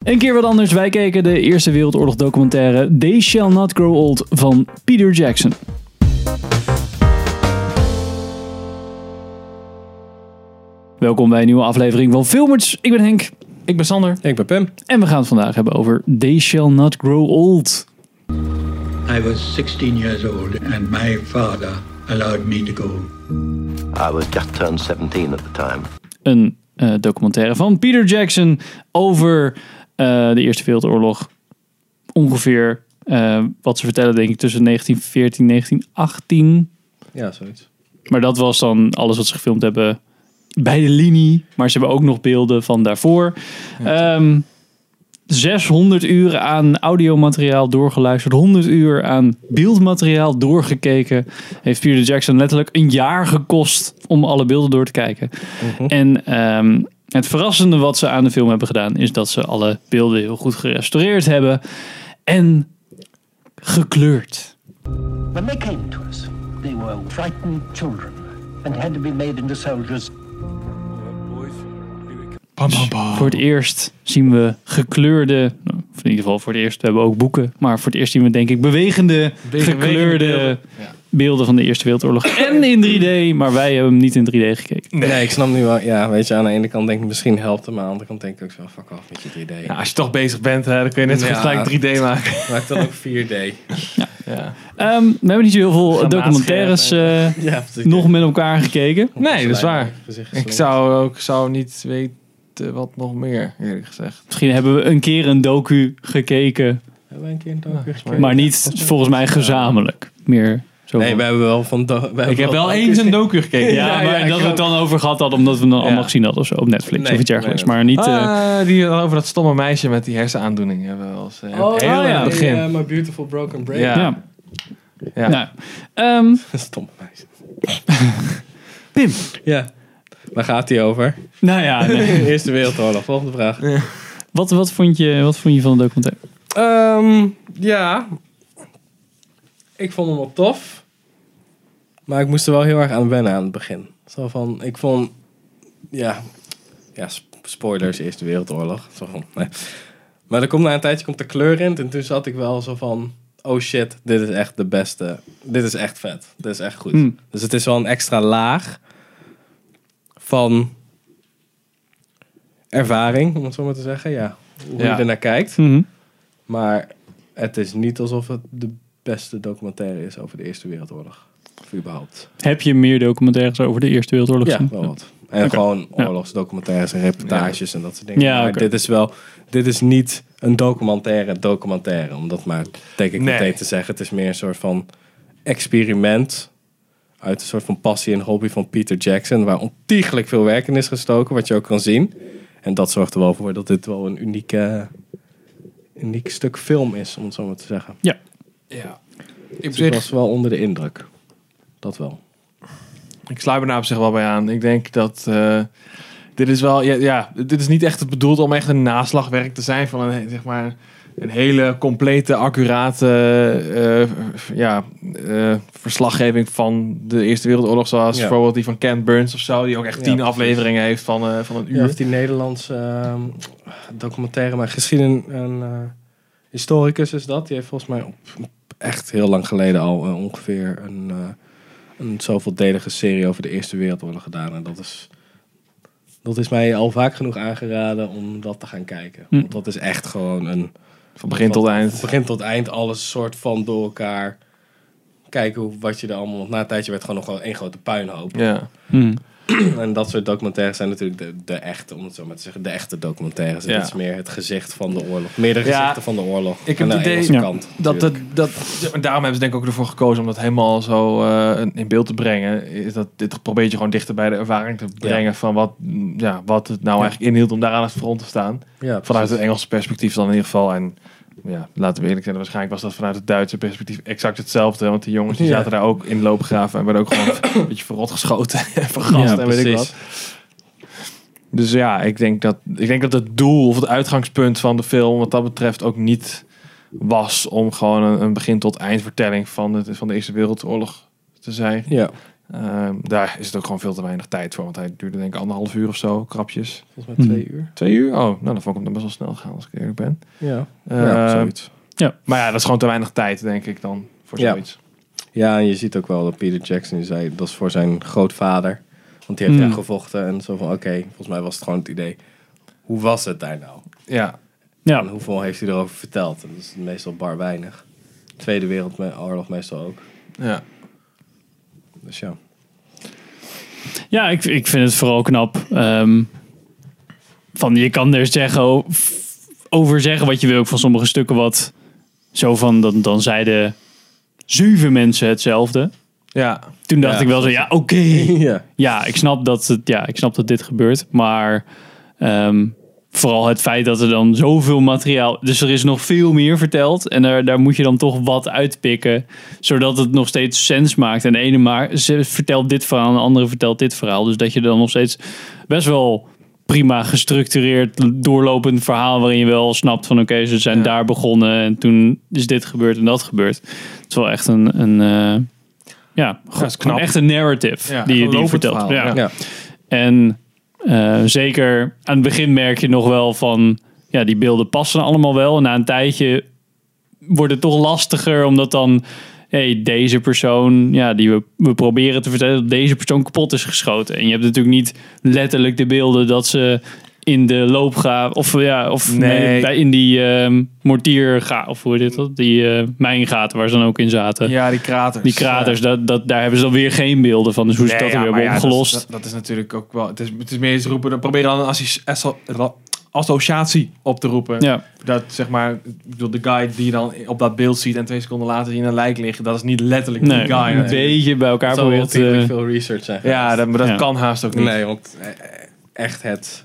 Een keer wat anders, wij keken de Eerste Wereldoorlog documentaire They Shall Not Grow Old van Peter Jackson. Welkom bij een nieuwe aflevering van Filmers. Ik ben Henk Ik ben Sander. Ik ben Pim. en we gaan het vandaag hebben over They Shall Not Grow Old. I was 16 years old, and my father allowed me to go. I was just turned 17 at the time. Een eh, documentaire van Peter Jackson over eh, de Eerste Wereldoorlog. Ongeveer eh, wat ze vertellen denk ik tussen 1914 en 1918. Ja, zoiets. Maar dat was dan alles wat ze gefilmd hebben bij de linie. Maar ze hebben ook nog beelden van daarvoor. Ehm 600 uur aan audiomateriaal doorgeluisterd. 100 uur aan beeldmateriaal doorgekeken. Heeft Peter Jackson letterlijk een jaar gekost om alle beelden door te kijken. En ehm, het verrassende wat ze aan de film hebben gedaan... is dat ze alle beelden heel goed gerestaureerd hebben. En gekleurd. When they came to us, they were frightened children and had to be made into soldiers. Voor het eerst zien we gekleurde, nou, of in ieder geval voor het eerst, we hebben ook boeken, maar voor het eerst zien we denk ik bewegende, Bewegende gekleurde. Beelden van de Eerste Wereldoorlog. En in 3D, maar wij hebben hem niet in 3D gekeken. Nee. ik snap nu wel. Ja, weet je, aan de ene kant denk ik misschien helpt het, maar aan de andere kant denk ik ook zo, fuck off met je 3D. Ja, als je toch bezig bent, hè, dan kun je net zo goed Ja. gelijk 3D maken. Maak dan ook 4D. Ja. Ehm, we hebben niet zo heel veel Gaan documentaires eh, Ja, nog met elkaar gekeken. Nee, dat is waar. Ik zou ook zou niet weten wat nog meer, eerlijk gezegd. Misschien hebben we een keer een docu gekeken, Hebben wij een keer een docu gekeken? maar niet volgens mij gezamenlijk. Meer zo Nee, we hebben wel van... do- we hebben Ik heb wel eens een docu gekeken. ja, ja, maar ja, ik dat we het dan over gehad hadden, omdat we hem dan allemaal gezien hadden of zo op Netflix Nee, of iets dergelijks. nee, maar niet. eh, Ah, die over dat stomme meisje met die hersenaandoening hebben we eens. eh, Oh, heel ja, in het begin. Hey, uh, my beautiful broken brain. Ja. ja. Ja. Nou, ehm, Stom meisje. Pim. Ja. Waar gaat hij over? nou ja, nee. Eerste Wereldoorlog. Volgende vraag. Wat, wat, vond je, wat vond je van de documentaire? Ehm, ja. Ik vond hem wel tof. Maar ik moest er wel heel erg aan wennen aan het begin. Zo van, ik vond, ja, ja, sp- spoilers, Eerste Wereldoorlog. Zo van, nee. Maar er komt na een tijdje komt de kleur in. En toen zat ik wel zo van, oh shit, dit is echt de beste. Dit is echt vet. Dit is echt goed. Hmm. Dus het is wel een extra laag van ervaring, om het zo maar te zeggen. Ja, hoe Ja. je er naar kijkt. Mhm. Maar het is niet alsof het de beste documentaire is over de Eerste Wereldoorlog. Of überhaupt. Heb je meer documentaires over de Eerste Wereldoorlog Ja, gezien? wel wat. En gewoon Ja. oorlogsdocumentaires en reportages en dat soort dingen. Ja, maar dit is wel... Dit is niet een documentaire documentaire. Om dat maar denk ik Nee. meteen te zeggen. Het is meer een soort van experiment... uit een soort van passie en hobby van Peter Jackson... waar ontiegelijk veel werk in is gestoken, wat je ook kan zien. En dat zorgt er wel voor dat dit wel een unieke, uniek stuk film is, om het zo maar te zeggen. Ja. Dus Op ik was wel onder de indruk. Dat wel. ik sluit me daar op zich wel bij aan. Ik denk dat eh, dit is wel, ja, ja, dit is niet echt bedoeld om echt een naslagwerk te zijn van een, zeg maar, een hele complete, accurate eh, ja, eh, verslaggeving van de Eerste Wereldoorlog. Zoals Ja. bijvoorbeeld die van Ken Burns of zo, die ook echt Ja, tien precies. afleveringen heeft van, eh, van een uur. Ja, of die Nederlandse ehm, documentaire, maar geschiedenis en eh, historicus is dat. Die heeft volgens mij op, echt heel lang geleden al eh, ongeveer een, eh een zoveeldelige serie over de Eerste Wereldoorlog gedaan. En dat is, dat is mij al vaak genoeg aangeraden om dat te gaan kijken. Hm. Want dat is echt gewoon een... Van begin tot Van eind. begin tot eind alles soort van door elkaar. Kijken hoe, wat je er allemaal... Want na een tijdje werd gewoon nog wel één grote puinhoop. Ja. Mhm. En dat soort documentaires zijn natuurlijk de, de echte, om het zo maar te zeggen, de echte documentaires. Ja. Het is meer het gezicht van de oorlog. Meerdere gezichten van de oorlog. ik heb Aan de het idee- Engelse Ja. kant. Dat, dat, dat, daarom hebben ze denk ik ook ervoor gekozen om dat helemaal zo eh, in beeld te brengen. Is dat dit probeert je gewoon dichter bij de ervaring te brengen van wat, ja, wat het nou eigenlijk inhield om daar aan het front te staan. Vanuit het Engelse perspectief dan in ieder geval. En ja, laten we eerlijk zijn, waarschijnlijk was dat vanuit het Duitse perspectief exact hetzelfde. Want die jongens die Ja. zaten daar ook in loopgraven en werden ook gewoon een beetje verrot geschoten en vergast Ja, en weet ik wat. Dus ja, ik denk, dat, ik denk dat het doel of het uitgangspunt van de film wat dat betreft ook niet was om gewoon een, een begin tot eind vertelling van de, van de Eerste Wereldoorlog te zijn. Ja. Ehm, daar is het ook gewoon veel te weinig tijd voor. Want hij duurde denk ik anderhalf uur of zo, krapjes. Volgens mij twee Hmm. uur. Twee uur? Oh, nou dan vond ik hem dan best wel snel gaan als ik eerlijk ben. Ja, Ehm, ja zoiets. Maar ja, dat is gewoon te weinig tijd denk ik dan voor Ja. zoiets. Ja, en je ziet ook wel dat Peter Jackson zei dat is voor zijn grootvader. Want die heeft Hmm. echt gevochten en zo van oké, volgens mij was het gewoon het idee. Hoe was het daar nou? Ja, Ja, En hoeveel heeft hij erover verteld? En dat is meestal bar weinig. Tweede Wereldoorlog meestal ook. ja. Dus ja. ja ik, ik vind het vooral knap. Ehm, van, je kan er zeggen, over zeggen wat je wil. Ook van sommige stukken wat zo van, dan, dan zeiden zeven mensen hetzelfde. Ja, Toen dacht Ja, ik wel zo, ja, oké. ja. Ja, ik snap dat, het, ja, ik snap dat dit gebeurt. Maar ehm, vooral het feit dat er dan zoveel materiaal... Dus er is nog veel meer verteld. En daar, daar moet je dan toch wat uitpikken. Zodat het nog steeds sens maakt. En de ene maar, ze vertelt dit verhaal en de andere vertelt dit verhaal. Dus dat je dan nog steeds best wel prima gestructureerd doorlopend verhaal... waarin je wel snapt van oké, ze zijn Ja. daar begonnen... en toen is dit gebeurd en dat gebeurd. Het is wel echt een... een eh, ja, is knap. echt een narrative Ja, die die je vertelt. ja. ja. Ja. En eh, zeker aan het begin merk je nog wel van, ja, die beelden passen allemaal wel. En na een tijdje wordt het toch lastiger, omdat dan, hey, deze persoon, ja, die we, we proberen te vertellen, dat deze persoon kapot is geschoten. En je hebt natuurlijk niet letterlijk de beelden dat ze in de loopgraaf, of ja, of Nee. nee, bij, in die ehm mortierga, of hoe heet dat, die eh mijngaten waar ze dan ook in zaten. ja die kraters. Die kraters, dat, dat, daar hebben ze dan weer geen beelden van. Dus hoe ze Nee, dat er ja, weer hebben ja, opgelost. Dat, is- dat, is natuurlijk ook wel. Het is, het is meer eens roepen. Dan proberen dan asso- ra- associatie op te roepen. ja. Dat zeg maar, ik bedoel, de guy die je dan op dat beeld ziet en twee seconden later in een lijk liggen, dat is niet letterlijk Nee, die guy. een beetje bij elkaar proberen ontiegelijk te... veel research zijn Ja, dat, maar dat Ja. kan haast ook niet. Nee, want eh, echt het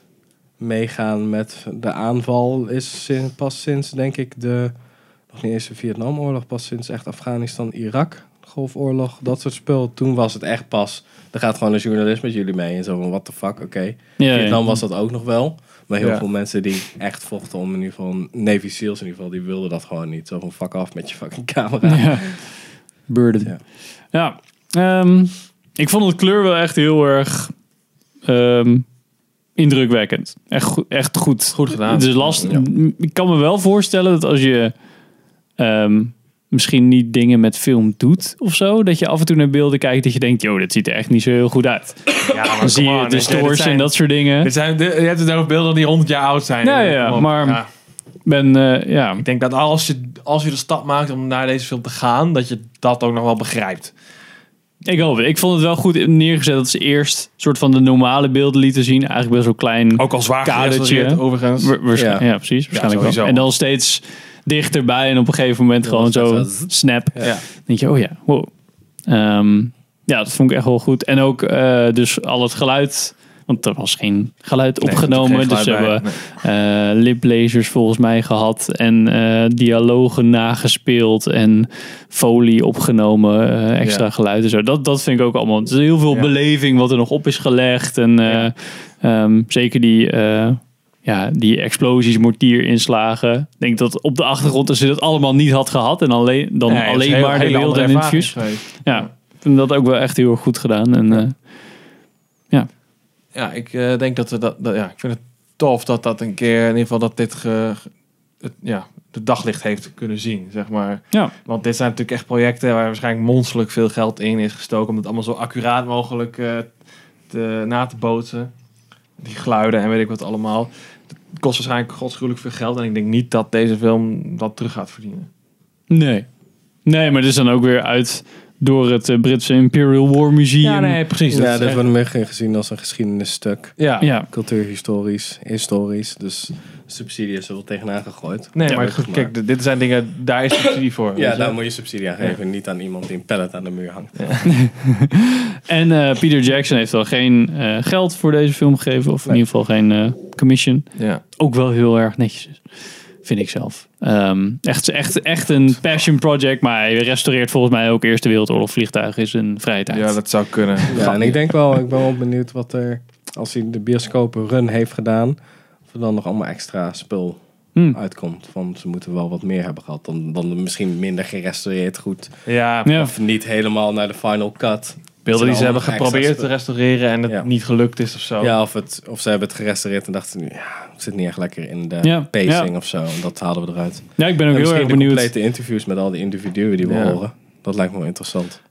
meegaan met de aanval is pas sinds, denk ik, de... Nog niet eens de Vietnamoorlog, pas sinds echt Afghanistan, Irak, Golfoorlog, dat soort spul. Toen was het echt pas... Er gaat gewoon een journalist met jullie mee en zo van, what the fuck, oké. Ja, Vietnam ja. was dat ook nog wel. Maar heel Ja. veel mensen die echt vochten om in ieder geval... Navy Seals in ieder geval, die wilden dat gewoon niet. Zo van, fuck af met je fucking camera. Ja. Burden. Ja. Ja. Ehm, ik vond het kleur wel echt heel erg ehm, indrukwekkend. Echt, goed- echt goed. Goed gedaan. Het lastig. Ja. Ik kan me wel voorstellen dat als je ehm, misschien niet dingen met film doet of zo, dat je af en toe naar beelden kijkt dat je denkt, joh, dit ziet er echt niet zo heel goed uit. Ja, maar Dan zie je on, de zijn- en dat soort dingen. Dit zijn, dit- je hebt het over beelden die 100 jaar oud zijn. Ja, ja, maar- ben, eh, ja, Ik denk dat als je, als je de stap maakt om naar deze film te gaan, dat je dat ook nog wel begrijpt. Ik hoop het. Ik vond het wel goed neergezet dat ze eerst soort van de normale beelden lieten zien. Eigenlijk best wel klein. Ook al zwaar Kadertje. overigens. Wa- ja. Ja. precies. Waarschijnlijk wel. En dan steeds dichterbij en op een gegeven moment Ja, gewoon zo snap. Ja. Dan denk je, oh ja, wow. Ehm, ja, dat vond ik echt wel goed. En ook eh, dus al het geluid. Want er was geen geluid Nee, opgenomen. geen dus hebben bij. eh liplezers volgens mij gehad. En eh, dialogen nagespeeld. En folie opgenomen. eh, extra Ja. geluid en zo. Dat, dat vind ik ook allemaal. Het is heel veel Ja. beleving wat er nog op is gelegd. En eh, Ja. ehm, zeker die... ja, die explosies, mortierinslagen. Ik denk dat op de achtergrond als ze dat allemaal niet had gehad en alleen, dan Nee, alleen heel- maar de beelden andere en interviews. Ja, ik vind dat ook wel echt heel erg goed gedaan. En, eh, Ja, ik eh, denk dat we dat, dat- Ja, ik vind het tof dat dat een keer, in ieder geval, dat dit ge, het, ja, de daglicht heeft kunnen zien, zeg maar. ja, Want dit zijn natuurlijk echt projecten waar waarschijnlijk monsterlijk veel geld in is gestoken om het allemaal zo accuraat mogelijk eh, te, na te bootsen. Die geluiden en weet ik wat allemaal. Het kost waarschijnlijk godschuwelijk veel geld en ik denk niet dat deze film dat terug gaat verdienen. nee. Nee, maar het is dan ook weer uit door het eh, Britse Imperial War Museum. precies. Ja, dat wordt meer gezien als een geschiedenisstuk. Ja, Ja, Cultuurhistorisch, historisch. Dus subsidie is er wel tegenaan gegooid. Nee, Ja, maar kijk, dit zijn dingen, daar is subsidie voor. Ja, daar moet je subsidie aan geven. Niet aan iemand die een pallet aan de muur hangt. en eh, Peter Jackson heeft al geen eh, geld voor deze film gegeven. Of in Nee. ieder geval geen eh, commission. Ja. Ook wel heel erg netjes is. Vind ik zelf. Ehm, echt, echt, echt een passion project. Maar hij restaureert volgens mij ook Eerste Wereldoorlog vliegtuigen in zijn vrije tijd. ja, dat zou kunnen. Ja, en ik denk wel, ik ben wel benieuwd wat er, als hij de bioscopen run heeft gedaan, of er dan nog allemaal extra spul Hm. uitkomt. Van ze moeten wel wat meer hebben gehad. Dan, dan misschien minder gerestaureerd goed. Ja, Ja. Of niet helemaal naar de final cut. Beelden die ze hebben geprobeerd te restaureren en het Ja. niet gelukt is of zo. Ja, of, het, of ze hebben het gerestaureerd en dachten, ja, het zit niet echt lekker in de Ja, pacing ja. of zo. En dat halen we eruit. Ja, ik ben ook En heel misschien erg de benieuwd. complete interviews met al die individuen die we Ja. horen. Dat lijkt me wel interessant.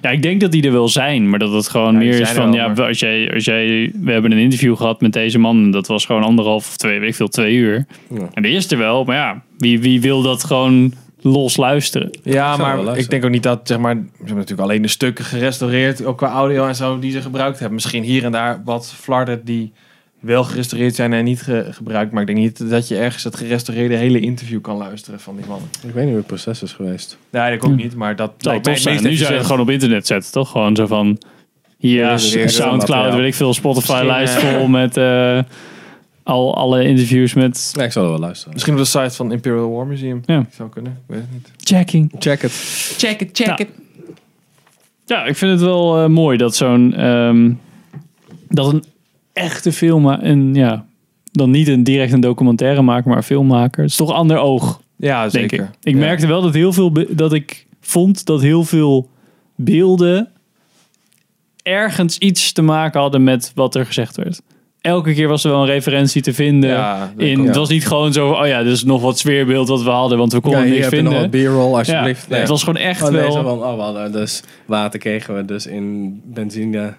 Ja, ik denk dat die er wel zijn, maar dat het gewoon meer is van, ja, als jij, als jij, we hebben een interview gehad met deze man en dat was gewoon anderhalf of twee, weet ik veel, twee uur. Ja. En de eerste wel, maar ja, wie, wie wil dat gewoon los luisteren? Ja, maar luisteren. ik denk ook niet dat, zeg maar, ze hebben natuurlijk alleen de stukken gerestaureerd, ook qua audio en zo, die ze gebruikt hebben. Misschien hier en daar wat flarden die wel gerestaureerd zijn en niet ge- gebruikt. Maar ik denk niet dat je ergens het gerestaureerde hele interview kan luisteren van die mannen. Ik weet niet hoe het proces is geweest. Nee, dat ook niet, maar dat Zou lijkt mij Nu zou je het gewoon op internet zetten, toch? Gewoon zo van, hier Ja, Soundcloud, weet ik veel, Spotify Misschien, lijst eh, vol met eh, al alle interviews met Ja, ik zal er wel luisteren. Misschien op de site van Imperial War Museum. Ja. Zou kunnen, ik weet het niet. checking. Check het. Check it, check Nou, Ja, ik vind het wel eh, mooi dat zo'n ehm, dat een echte film en ja, dan niet een direct een documentaire maken, maar een filmmaker. Het is toch ander oog, Ja, denk zeker. ik. Ik Ja. merkte wel dat heel veel dat ik vond dat heel veel beelden ergens iets te maken hadden met wat er gezegd werd. Elke keer was er wel een referentie te vinden. Ja, in, het was niet gewoon zo, oh ja, is nog wat sfeerbeeld wat we hadden, want we Ja, konden hier niks heb je nog vinden. wat b-roll Ja, alsjeblieft. Nee. Het was gewoon echt Oh, wel van, oh, we hadden dus water kregen we dus in benzine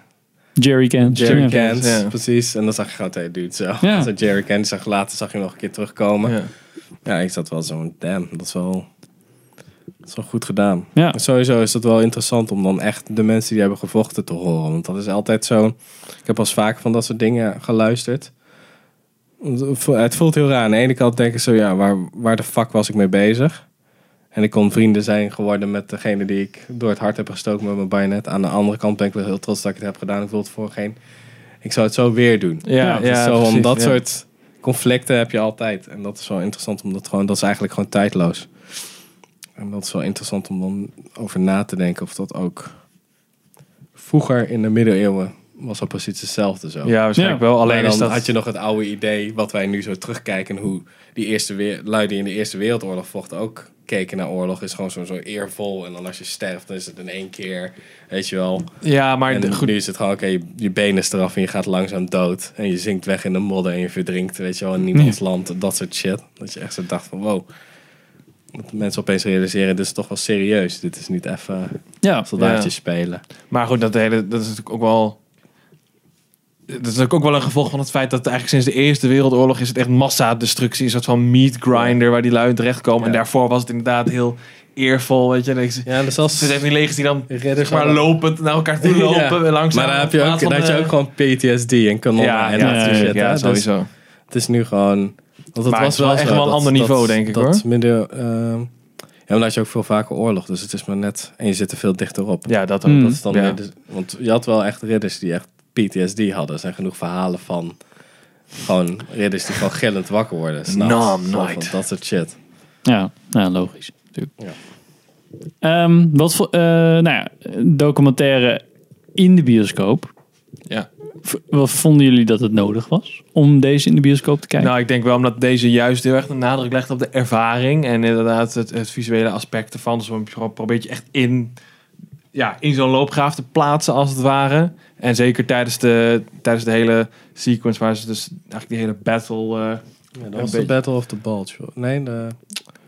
Jerry Cans. jerry Ja. cans, Ja. precies. En dan zag je gewoon, hey, dude, zo. Ja. Zo'n jerry can, die zag later zag je nog een keer terugkomen. Ja, Ja. ik zat wel zo, damn, dat is wel, dat is wel goed gedaan. Ja. En sowieso is het wel interessant om dan echt de mensen die hebben gevochten te horen. Want dat is altijd zo. Ik heb al eens vaak van dat soort dingen geluisterd. Het voelt heel raar. Aan de ene kant denk ik zo, ja, waar, waar de fuck was ik mee bezig? En ik kon vrienden zijn geworden met degene die ik door het hart heb gestoken met mijn bajonet. Aan de andere kant ben ik wel heel trots dat ik het heb gedaan. Ik wil het voor geen... Ik zou het zo weer doen. Ja, ja, zo, om dat ja. soort conflicten heb je altijd. En dat is wel interessant, omdat gewoon, dat is eigenlijk gewoon tijdloos. En dat is wel interessant om dan over na te denken of dat ook vroeger in de middeleeuwen was al precies hetzelfde zo. Ja, waarschijnlijk Ja. wel. Alleen dan is dat... had je nog het oude idee, wat wij nu zo terugkijken, hoe die eerste weer, lui die in de Eerste Wereldoorlog vochten ook keken naar oorlog, is gewoon zo, zo eervol. En dan als je sterft, dan is het in één keer, weet je wel. Ja, maar En de- goed. nu is het gewoon, oké, je, je been is eraf en je gaat langzaam dood. En je zinkt weg in de modder en je verdrinkt, weet je wel, in niemands land. Dat soort shit. Dat je echt zo dacht van, wow. Dat mensen opeens realiseren, dit is toch wel serieus. Dit is niet even Ja. soldaatjes Ja. spelen. Maar goed, dat, hele, dat is natuurlijk ook wel... Dat is natuurlijk ook wel een gevolg van het feit dat eigenlijk sinds de Eerste Wereldoorlog is het echt massadestructie. Een soort van meat grinder waar die lui terechtkomen. En Ja. daarvoor was het inderdaad heel eervol, weet je. Je, Ja, dus als... Ze zijn die legers die dan zeg maar lopend naar elkaar toe lopen. Ja. Langzaam, Maar dan heb je ook, dan je de- ook gewoon PTSD en kanonnen Ja, en ja, dat soort ja, shit. ja. Dus sowieso. het is nu gewoon... Want het Maar was wel echt wel een dat- ander dat- niveau, denk ik, dat hoor. Midden, ehm, ja, maar dan had je ook veel vaker oorlog. Dus het is maar net... En je zit er veel dichter op. Ja, dat ook. Hmm. Dat is dan Ja. weer de- want je had wel echt ridders die echt PTSD hadden. Er zijn genoeg verhalen van... Gewoon ridders die gewoon gillend wakker worden. Van- night. Dat soort shit. Ja, ja logisch. Natuurlijk. Ja. Ehm, wat voor, eh, nou ja, documentaire in de bioscoop. Wat vonden jullie dat het nodig was om deze in de bioscoop te kijken? Nou, ik denk wel omdat deze juist heel erg de nadruk legt op de ervaring. En inderdaad het, het visuele aspect ervan. Dus we pro- probeert je echt in, ja, in zo'n loopgraaf te plaatsen als het ware. En zeker tijdens de, tijdens de hele sequence waar ze dus eigenlijk die hele battle... eh, Ja, dat was de beetje. Battle of the Bulge. Nee, de,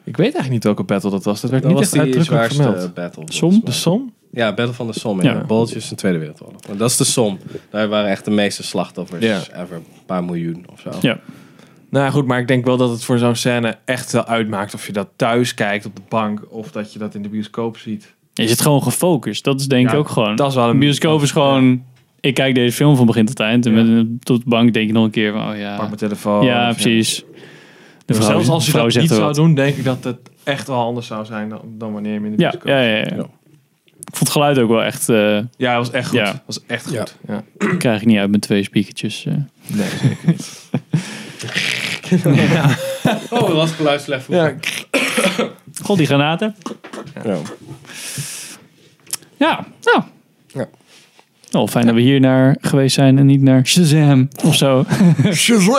ik weet eigenlijk niet welke battle dat was. Dat werd dat niet was echt vermeld. battle. Som? De som? Ja, Battle van de Somme. Ja. Is de Tweede Wereldoorlog. Maar dat is de som. Daar waren echt de meeste slachtoffers Ja. ever. Een paar miljoen of zo. Ja. Nou goed, maar ik denk wel dat het voor zo'n scène echt wel uitmaakt of je dat thuis kijkt op de bank of dat je dat in de bioscoop ziet. Je zit gewoon gefocust. Dat is denk ik Ja, ook gewoon. Dat is wel Een bioscoop is gewoon... Ik kijk deze film van begin tot eind. En Ja. met tot de bank denk ik nog een keer van... Oh ja, Pak mijn telefoon. ja of precies. De vrouw, Zelfs als je vrouw dat zegt niet er zou wat. doen, denk ik dat het echt wel anders zou zijn dan, dan wanneer je hem in de Ja, bioscoop ja, ja, ja. Ja. Ik vond het geluid ook wel echt... eh Ja, het was echt goed. Ja. Was echt Ja. goed. Ja. krijg ik niet uit met twee speakertjes. eh. Nee, zeker niet. Oh, dat was geluidsleg Ja, God, die granaten. Ja. Ja, nou. Ja. Oh, fijn dat we hier naar geweest zijn en niet naar Shazam of zo. Shazam!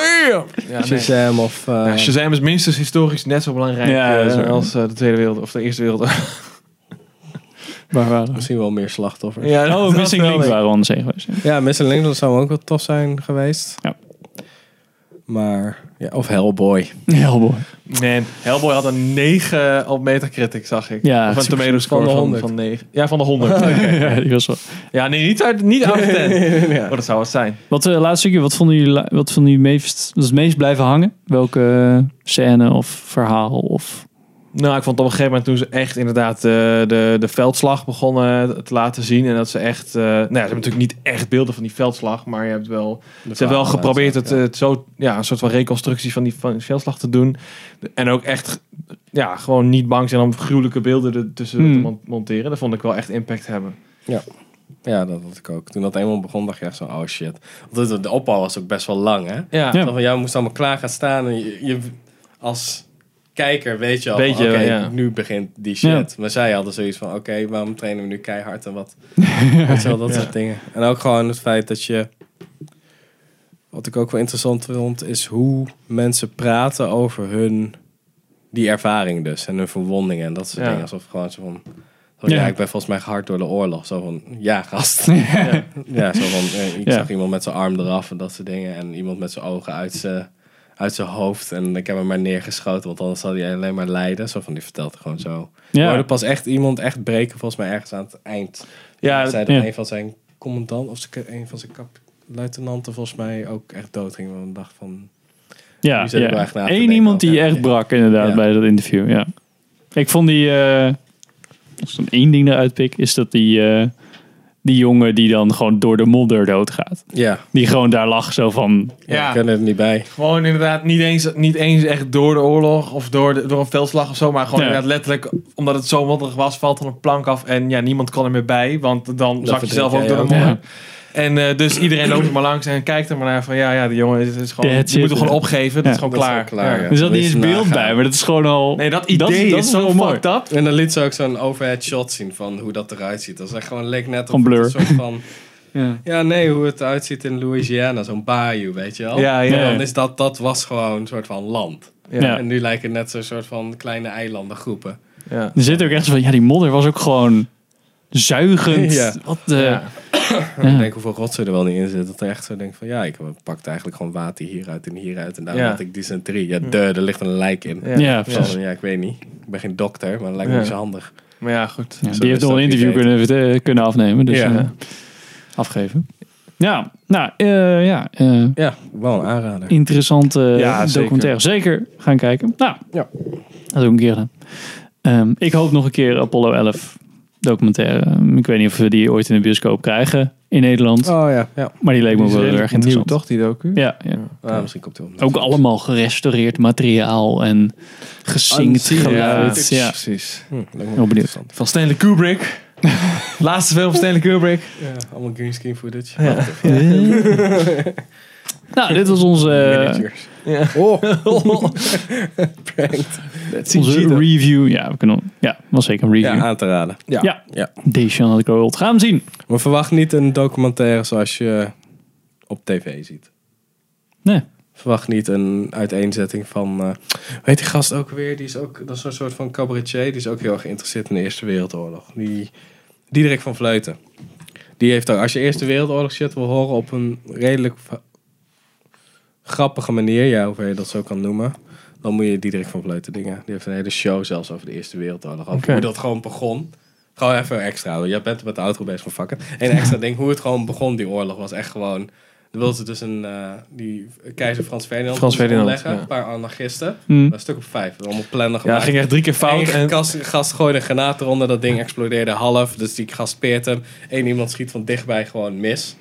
Ja, nee. Shazam of... eh, Ja, Shazam is minstens historisch net zo belangrijk Ja, eh, als eh, de Tweede Wereld of de Eerste Wereldoorlog. Waar waren? Misschien wel meer slachtoffers. Ja, Oh, Missing Link waren de geweest. ja. Missing Link dat zou ook wel tof zijn geweest. Ja. Maar, ja, of Hellboy. Mooi. Man, Hellboy had een 9 op Metacritic, zag ik. Ja, of een tomato score van de van, 100. van 9. Ja, van de 100. Ja, die was wel. Ja, nee, niet uit, niet of 10. ja. Oh, dat zou het zijn. Wat, eh laatste stukje, wat vonden jullie, wat vonden jullie meest, dat het meest blijven hangen? Welke scène of verhaal of... Nou, ik vond op een gegeven moment toen ze echt inderdaad de, de, de veldslag begonnen te laten zien. En dat ze echt... eh, nou ja, ze hebben natuurlijk niet echt beelden van die veldslag. Maar je hebt wel... Ze hebben wel geprobeerd het, Ja. het zo... Ja, een soort van reconstructie van die, van die veldslag te doen. En ook echt... Ja, gewoon niet bang zijn om gruwelijke beelden ertussen Hmm. te mon- monteren. Dat vond ik wel echt impact hebben. Ja, dat had ik ook. Toen dat eenmaal begon, dacht je echt zo, oh shit. Want de, de opbouw was ook best wel lang, hè? Ja, Ja. Van, ja, we moesten allemaal klaar gaan staan. En je, je- als kijker weet je al, oké, ja. nu begint die shit. Ja. Maar zij hadden zoiets van, oké, waarom trainen we nu keihard en wat? wel, dat soort dingen. En ook gewoon het feit dat je... Wat ik ook wel interessant vond, is hoe mensen praten over hun... Die ervaring dus. En hun verwondingen en dat soort dingen. Alsof gewoon zo van... zo, ja. Ik ben volgens mij gehard door de oorlog. Zo van, ja, gast. ja. ja, zo van, eh, ik zag iemand met zijn arm eraf en dat soort dingen. En iemand met zijn ogen uit zijn, uit zijn hoofd. En ik heb hem maar neergeschoten, want anders zal hij alleen maar lijden. Zo van, die vertelt gewoon zo. Ja. Hoorde pas echt iemand echt breken, volgens mij ergens aan het eind. Ja, zei dat ja. een van zijn commandant, of een van zijn kap, luitenanten volgens mij ook echt dood ging. Want ik dacht van, ja, ja. Eén iemand die echt brak inderdaad Ja. bij dat interview, ja. Ik vond die, als ik dan één ding eruit pik, is dat die, eh, die jongen die dan gewoon door de modder doodgaat. ja, Die gewoon daar lag zo van, ja. Ja. ik kan er niet bij. Gewoon inderdaad niet eens, niet eens echt door de oorlog of door, de, door een veldslag of zo. Maar gewoon Ja. inderdaad letterlijk, omdat het zo modderig was, valt er een plank af. En ja, niemand kan er meer bij, want dan zak je zelf ook door de modder. Ja. En eh, dus iedereen loopt er maar langs en kijkt er maar naar van ja, ja, die jongen is, is gewoon, That's die moet er gewoon ja. opgeven. Dat is gewoon is klaar. wel klaar, Ja. ja. er zat niet eens je beeld bij, maar dat is gewoon al... Nee, dat idee dat is is zo mooi. fucked up. En dan liet ze ook zo'n overhead shot zien van hoe dat eruit ziet. Dat is echt gewoon leek net op Blur. een soort van... Ja. Ja, nee, hoe het eruit ziet in Louisiana, zo'n bayou, weet je wel? Ja, ja. En dan is dat, dat was gewoon een soort van land. Ja. Ja. En nu lijken het net zo'n soort van kleine eilandengroepen. Ja. Er zit ook echt zo van, ja, die modder was ook gewoon zuigend. Ja. Wat de... Ja. En ik denk hoeveel rotzooi er wel niet in zit. Dat er echt zo denkt van, ja, ik pakte eigenlijk gewoon water hieruit en hieruit. En daar Ja. had ik dysenterie. Ja, de, er ligt een lijk in. Ja. Ja, precies. ik weet niet. Ik ben geen dokter, maar dat lijkt me Ja. niet zo handig. Maar ja, goed. Die heeft nog een interview kunnen, eh, kunnen afnemen, dus Ja. eh, afgeven. Ja, nou, eh, ja, eh, Ja, wel een aanrader. interessante Ja, zeker. documentaire. Zeker gaan kijken. Nou, Ja. dat ook een keer gedaan. Ehm, ik hoop nog een keer Apollo 11 documentaire. Ehm, Ik weet niet of we die ooit in de bioscoop krijgen in Nederland. Oh ja, ja. Maar die leek me Die wel heel erg redelijk nieuw, interessant. toch, die docu? Ja, ja. Ah, misschien komt hij wel. Ook allemaal gerestaureerd materiaal en gezinkt geluid. footage. Ja, precies. Hm, Heel benieuwd. interessant. Van Stanley Kubrick. Laatste film van Stanley Kubrick. Ja, allemaal greenscreen footage. Ja. Nou, dit was onze, Miniatures. Ja. Oh. Onze review. Ja, we kunnen, ja, was zeker een review. Ja, aan te raden. Ja. Ja. Ja. Deze had ik. Gaan we zien. Maar verwacht niet een documentaire zoals je op tv ziet. Nee. Verwacht niet een uiteenzetting van... eh weet die gast ook weer? Die is ook, dat is een soort van cabaretier. Die is ook heel erg geïnteresseerd in de Eerste Wereldoorlog. Die, Diederik van Vleuten. Die heeft ook... Als je Eerste Wereldoorlog shit wil horen op een redelijk grappige manier... Ja, hoe je dat zo kan noemen... Dan moet je Diederik van Vleuten dingen. Die heeft een hele show zelfs over de Eerste Wereldoorlog. Over hoe dat gewoon begon. Gewoon even extra. Je bent met de auto bezig van vakken. Een extra ding. Hoe het gewoon begon, die oorlog, was echt gewoon... Dan wilden ze dus een... eh, die keizer Frans Ferdinand Frans Ferdinand, omleggen. ja. Een paar anarchisten. Hm. Een stuk op vijf. Allemaal plannen Ja, gemaakt. ging echt drie keer fout. Eén En, gast, gast gooide een granaat eronder, dat ding explodeerde half. Dus die gast peert hem. Eén iemand schiet van dichtbij gewoon mis.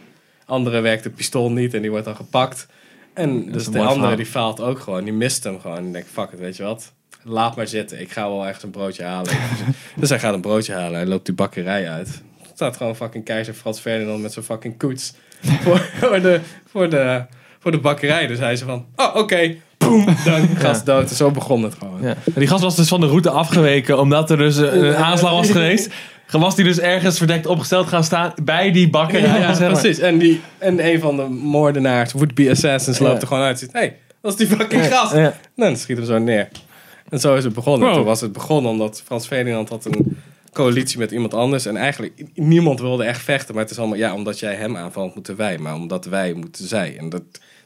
Andere werkt het pistool niet en die wordt dan gepakt. En dus de andere verhaal. die faalt ook gewoon. Die mist hem gewoon. En denkt, fuck it, weet je wat? Laat maar zitten. Ik ga wel echt een broodje halen. dus hij gaat een broodje halen. Hij loopt die bakkerij uit. Er staat gewoon fucking keizer Frans Ferdinand met zijn fucking koets. voor, voor, de, voor, de, voor de bakkerij. Dus hij zei van, oh oké. Boom, dan gast dood. En zo begon het gewoon. ja. En die gast was dus van de route afgeweken omdat er dus een aanslag was geweest. Was die dus ergens verdekt opgesteld gaan staan bij die bakkerij. Ja, zeg maar. precies. En, die, en een van de moordenaars, would-be assassins, loopt Ja. er gewoon uit. Ziet, hey, dat is die fucking gast. Ja. En dan schiet hem zo neer. En zo is het begonnen. Wow. Toen was het begonnen omdat Frans Ferdinand had een coalitie met iemand anders. En eigenlijk niemand wilde echt vechten. Maar het is allemaal, ja, omdat jij hem aanvalt, moeten wij. Maar omdat wij, moeten zij. En dat,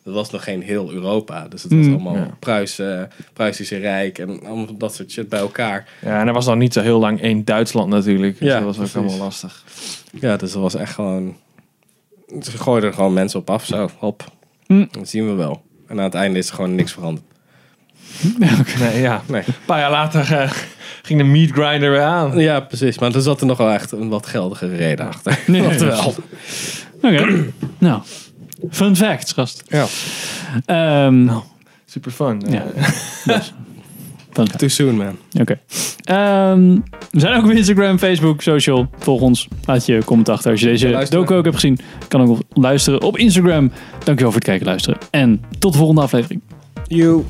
dat was nog geen heel Europa. Dus het was Mm. allemaal Ja. Pruisen, Pruisische Rijk en allemaal dat soort shit bij elkaar. Ja, en er was nog niet zo heel lang één Duitsland natuurlijk. Dus Ja, dat was ook allemaal lastig. Ja, dus dat was echt gewoon... Ze gooiden er gewoon mensen op af, zo, hop. Hm. Dat zien we wel. En aan het einde is er gewoon niks veranderd. Nee, ja. Nee. Een paar jaar later eh, ging de meat grinder weer aan. Ja, precies. Maar er zat er nog wel echt een wat geldige reden achter. Nee. Oké. nou, fun facts, gast. Ja. Ehm, Super fun. Ja. Eh, dus, fun fact. Too soon, man. Oké. Ehm, we zijn ook op Instagram, Facebook, social. Volg ons. Laat je comment achter als je deze docu ook hebt gezien. Kan ook luisteren op Instagram. Dankjewel voor het kijken en luisteren. En tot de volgende aflevering. You.